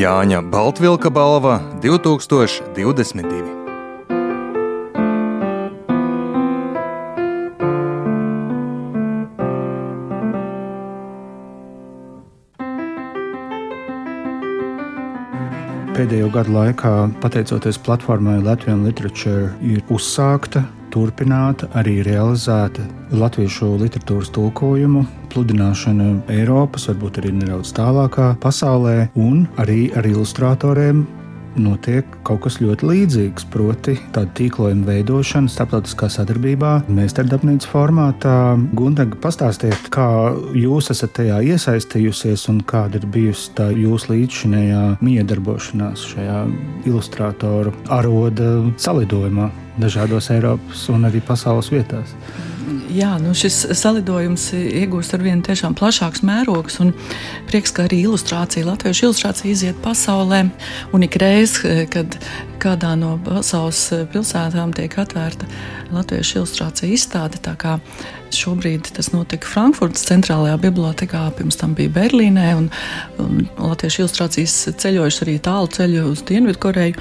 Jāņa Baltvilka balva 2022. Pēdējo gadu laikā, pateicoties platformai Latvijas Literature, ir uzsākta, turpināta, arī realizēta latviešu literatūras tulkojumu, pludināšana Eiropas, varbūt arī nedaudz tālākā pasaulē, un arī ar ilustratoriem notiek kaut kas ļoti līdzīgs. Proti, tāda tīklojuma veidošana starptautiskā sadarbībā, meistardarbnīcas formātā. Gundaga, pastāstiet, kā jūs esat tajā iesaistījusies un kāda ir bijusi tā jūsu līdzšinējā miedarbošanās šajā ilustratoru aroda salidojumā dažādos Eiropas un arī pasaules vietās. Jā, nu šis salidojums iegūst ar vien tiešām plašāks mērogs, prieks, ka arī ilustrācija, latviešu ilustrācija iziet pasaulē, un ikreiz, kad kādā no pasaules pilsētām tiek atvērta latviešu ilustrācija izstāde, Šobrīd tas notika Frankfurtas centrālajā bibliotekā, pirms tam bija Berlīnē, un, un latviešu ilustrācijas ceļojuši arī tālu ceļu uz Dienvidkoreju.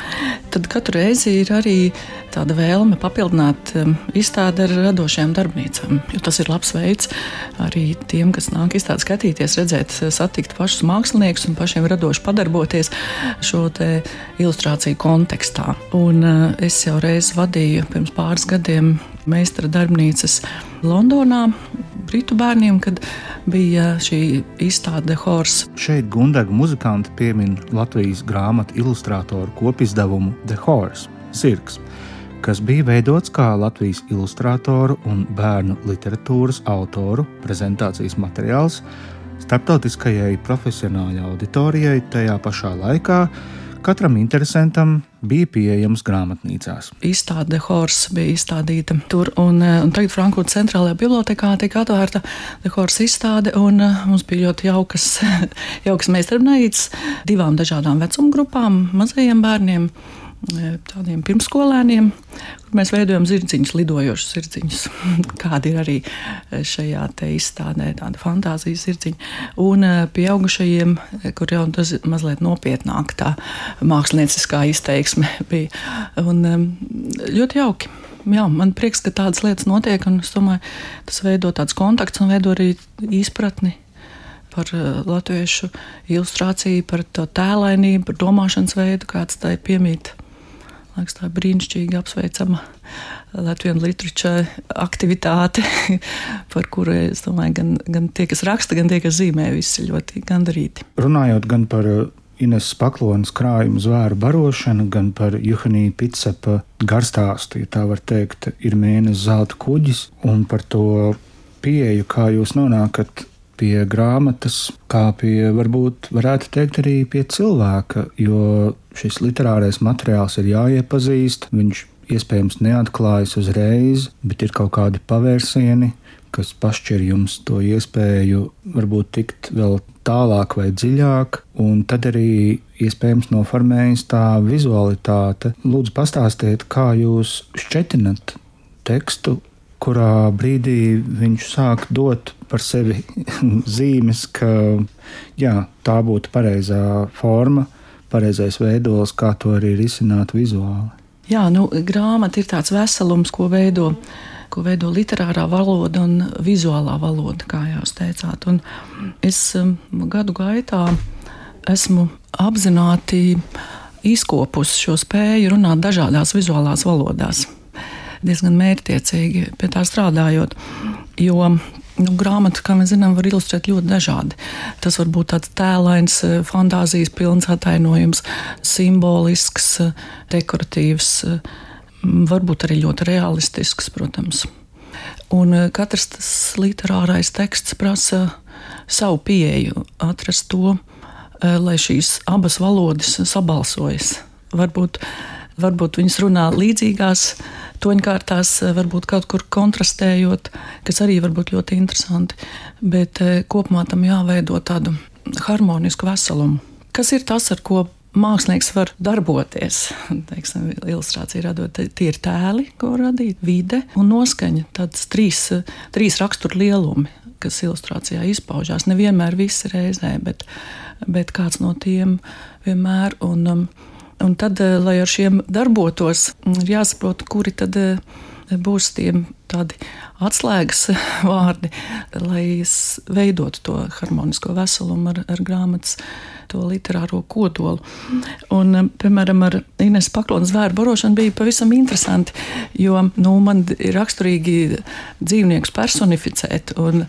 Tad katru reizi ir arī tāda vēlme papildināt um, izstādi ar radošajām darbnīcām. Jo tas ir labs veids arī tiem, kas nāk izstādi skatīties, redzēt, satikt pašus māksliniekus un pašiem radoši padarboties šo ilustrāciju kontekstā. Un uh, es jau reiz vadīju pirms pāris gadiem meistara darbnīcas Londonā. Britu bērniem, kad bija šī izstāde Hors. Šeit Gundaga muzikanti piemin Latvijas grāmatu ilustrātoru kopizdevumu The Horse - Zirgs, kas bija veidots kā Latvijas ilustrātoru un bērnu literatūras autoru prezentācijas materiāls starptautiskajai profesionālajai auditorijai tajā pašā laikā katram interesantam bija pieejams grāmatnīcās. Izstāde Hors bija izstādīta tur, un, eh, un tagad Frankfurtas centrālajā bibliotekā tika atvērta Hors izstāde, un eh, mums bija ļoti jaukas, jaukas meistarbnīcas divām dažādām vecuma grupām, mazajiem bērniem tādiem pirmskolēniem, kur mēs veidojam zirdziņus, lidojošus zirdziņus. Kāda ir arī šajā izstādē, tāda fantāzijas zirdziņa. Un pieaugušajiem, kur jau tas mazliet nopietnāk tā mākslinieckā izteiksme bija. Un ļoti jauki. Jā, man prieks, ka tādas lietas notiek, un es domāju, tas veido tāds kontakts un veido arī izpratni par latviešu ilustrāciju, par to tēlainību, par domāšanas veidu, kāds tai piemīt. Liekas, tā ir brīnišķīgi apsveicama Latvijas literatūra aktivitāte, par kuru es domāju, gan, gan tie, kas raksta, gan tie, kas zīmē, visi ļoti gandarīti. Runājot gan par uh, Ines Paklonas krājumu zvēru barošanu, gan par Juhanija Pitsepa garstāstu, ja tā var teikt, ir mēnesis zelta kuģis, un par to pieeju, kā jūs nonākat pie grāmatas, kā pie, varbūt, varētu teikt, arī pie cilvēka, jo šis literārais materiāls ir jāiepazīst, viņš iespējams neatklājas uzreiz, bet ir kaut kādi pavērsieni, kas pašķir jums to iespēju varbūt tikt vēl tālāk vai dziļāk, un tad arī iespējams noformējas tā vizualitāte. Lūdzu, pastāstiet, kā jūs šķetinat tekstu, kurā brīdī viņš sāk dot par sevi zīmes, ka jā, tā būtu pareizā forma, pareizais veidols, kā to arī risināt vizuāli. Jā, nu, grāmata ir tāds veselums, ko veido, ko veido literārā valoda un vizuālā valoda, kā jūs teicāt. Un es um, gadu gaitā esmu apzināti izkopusi šo spēju runāt dažādās vizuālās valodās. Diezgan mērķtiecīgi pie tā strādājot. Jo Nu, grāmatu, kā mēs zinām, var ilustrēt ļoti dažādi. Tas var būt tāds tēlains, eh, fantāzijas pilns atainojums, simbolisks, eh, dekoratīvs, eh, varbūt arī ļoti realistisks, protams. Un katrs tas literārais teksts prasa savu pieeju, atrast to, lai šīs abas valodas sabalsojas. Varbūt, varbūt viņas runā līdzīgās toņkārtās, eh, varbūt kaut kur kontrastējot, kas arī var būt ļoti interesanti. Bet eh, kopumā tam jāveido tādu harmonisku veselumu. Kas ir tas, ar ko mākslinieks var darboties? Teiksim, ilustrācija radot, tie ir tēli, ko radīt, vide un noskaņa. Tāds trīs, trīs rakstura lielumi kas ilustrācijā izpaužās. Nevienmēr viss reizē, bet, bet kāds no tiem vienmēr. Un, um, un tad, uh, lai ar šiem darbotos, ir jāsaprot, kuri tad uh, būs tie tādi atslēgas vārdi, lai veidotu to harmonisko veselumu ar, ar grāmatas to literāro kodolu. Un, um, piemēram, ar Ines Paklonas zvēru barošanu bija pavisam interesanti, jo nu, man ir raksturīgi dzīvnieks personificēt. Un,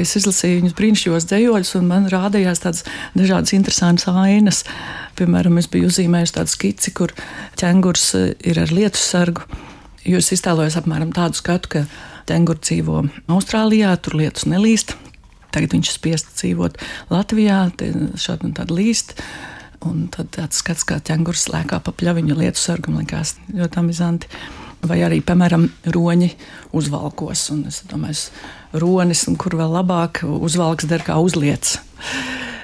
Es izlasīju viņus brīnišķīgos dzējoļus, un man rādījās tādas dažādas interesantas ainas. Piemēram, es biju uzzīmējis tādu skici, kur ķēngurs uh, ir ar lietu sargu. Jūs iztēlojaties apmēram tādu skatu, ka ķēngurs dzīvo Austrālijā, tur lietus nelīst. Tagad viņš ir spiests dzīvot Latvijā, šādi un tādi līst. Un tad tāds skats, kā ķēngurs lēkā pa pļaviņu lietu sargam, likās ļoti amizanti. Vai arī, piemēram, roņi uzvalkos. Un es domāju, ronis, un kur vēl labāk uzvalks der kā uzliec.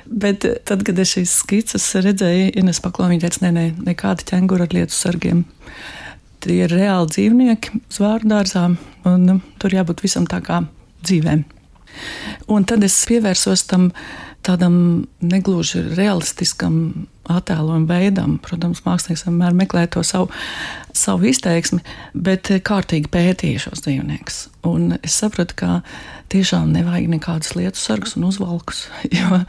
Bet tad, kad es šīs skices redzēju, Ines Paklāna, viņa teica, nē, nē, nekāda ķēngura ar lietu sargiem. Tie ir reāli dzīvnieki uz vārdārzā, un tur jābūt visam tā kā dzīvēm. Un tad es pievērsos tam tādam negluži realistiskam attēlojuma veidam. Protams, mākslinieks vienmēr meklē to savu, savu izteiksmi, bet kārtīgi pētīja šos dzīvniekus. Un es sapratu, ka tiešām nevajag nekādus lietu sargus un uzvalkus. Jo,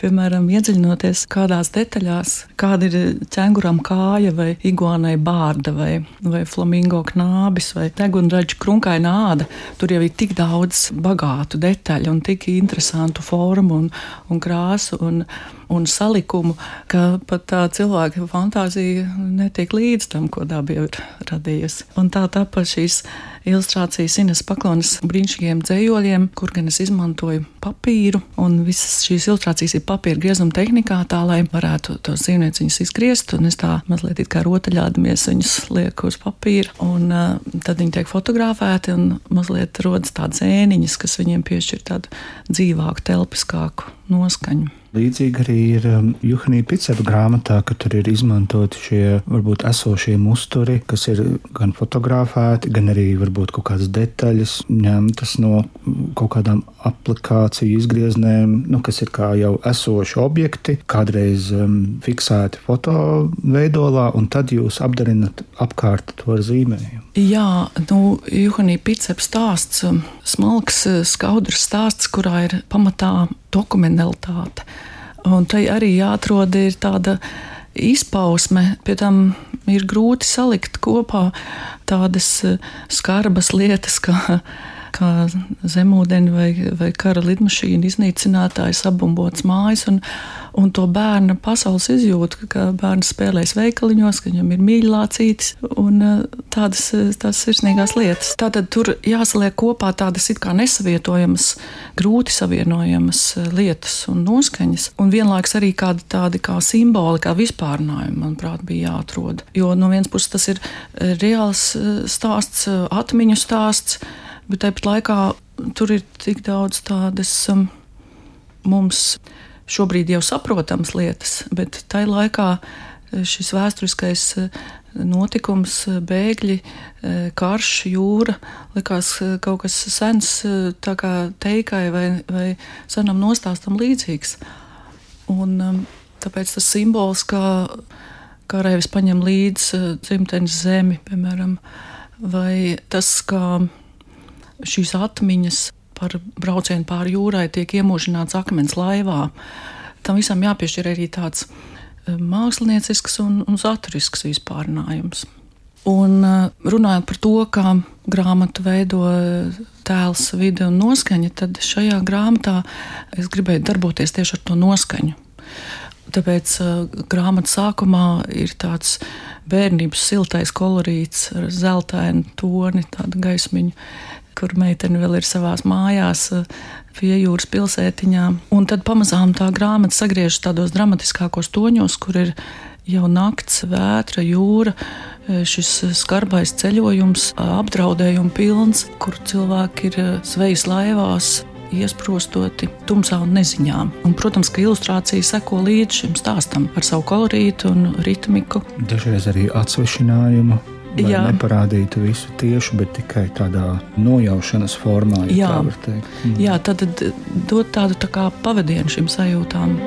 piemēram, iedziļinoties kādās detaļās, kāda ir ķēnguram kāja vai iguānai bārda vai, vai flamingo knābis vai degunraģa krunkaina āda, tur jau ir tik daudz bagātu detaļu un tik interesantu formu un, un krāsu. Un, un salikumu, ka pat tā cilvēka fantāzija netiek līdz tam, ko dabā ir radījusi. Un tā tāpat šīs ilustrācijas Ines Paklonas brīnišķīgiem dzējoļiem, kur gan es izmantoju papīru, un visas šīs ilustrācijas ir papīra griezuma tehnikā, tā lai varētu tos dzīvnieciņus izgriezt, un es tā mazliet kā rotaļādamies viņus lieku uz papīra, un uh, tad viņi tiek fotografēti, un mazliet rodas tādas ēniņas, kas viņiem piešķir tādu dzīvāku, telpiskāku noskaņu. Līdzīgi arī ir um, Juhanija Picepa grāmatā, ka tur ir izmantoti šie varbūt esošie musturi, kas ir gan fotografēti, gan arī varbūt kaut kādas detaļas ņemtas no kaut kādām aplikāciju izgrieznēm, nu, kas ir kā jau esoši objekti, kādreiz um, fiksēti foto veidolā, un tad jūs apdarinat apkārt to ar zīmējumu. Jā, nu, Juhanija Picepa stāsts, um, smalks, skaudrs stāsts, kurā ir pamatā dokumentalitāte. Un tai arī jāatrod ir tāda izpausme, pie tam ir grūti salikt kopā tādas eh, skarbas lietas, kā, kā zemūdeni vai, vai kara lidmašīna iznīcinātājs apbumbots mājas. Un, un to bērna pasaules izjūtu, ka bērns spēlēs veikaliņos, ka viņam ir mīļācītis un eh, tādas, eh, tādas sirsnīgās lietas. Tātad tur jāsaliek kopā tādas it kā nesavietojamas, grūti savienojamas eh, lietas un noskaņas, un vienlaiks arī kādi tādi kā simboli, kā vispārinājumi, manuprāt, bija jāatrod. Jo no vienas puses tas ir reāls stāsts, atmiņu stāsts, bet tāpat laikā tur ir tik daudz tādas um, mums šobrīd jau saprotams lietas, bet tajā laikā e, šis vēsturiskais e, notikums, e, bēgļi, karš, jūra likās kaut kas sens, tā kā teikai vai, vai senam nostāstam līdzīgs. Un, tāpēc tas simbols, kā karavīrs paņem līdzi dzimtenes zemi, piemēram, vai tas, kā šīs atmiņas par braucienu pāri jūrai tiek iemūžināts akmens laivā. Tam visam jāpiešķir arī tāds eh, māksliniecisks un, un saturisks vispārinājums. Un eh, runājot par to, kā grāmatu veido eh, tēls, vide un noskaņa, tad šajā grāmatā es gribēju darboties tieši ar to noskaņu. Tāpēc grāmatas sākumā ir tāds bērnības siltais kolorīts ar zeltainu toni, tādu gaismiņu kur meitene vēl ir savās mājās, eh, pie jūras pilsētiņā. Un tad pamazām tā grāmata sagriežas tādos dramatiskākos toņos, kur ir jau nakts, vētra, jūra, eh, šis skarbais ceļojums, apdraudējuma pilns, kur cilvēki ir eh, zvejas laivās. Iesprostoti tumsā un neziņā. Un, protams, ka ilustrācija seko līdz šim stāstam ar savu kolorītu un ritmiku. Dažreiz arī atsvešinājumu Jā. neparādītu visu tieši, bet tikai tādā nojaušanas formā, ja Jā. tā var teikt. Mm. Jā, tad dot tādu tā pavadienu šīm sajūtām.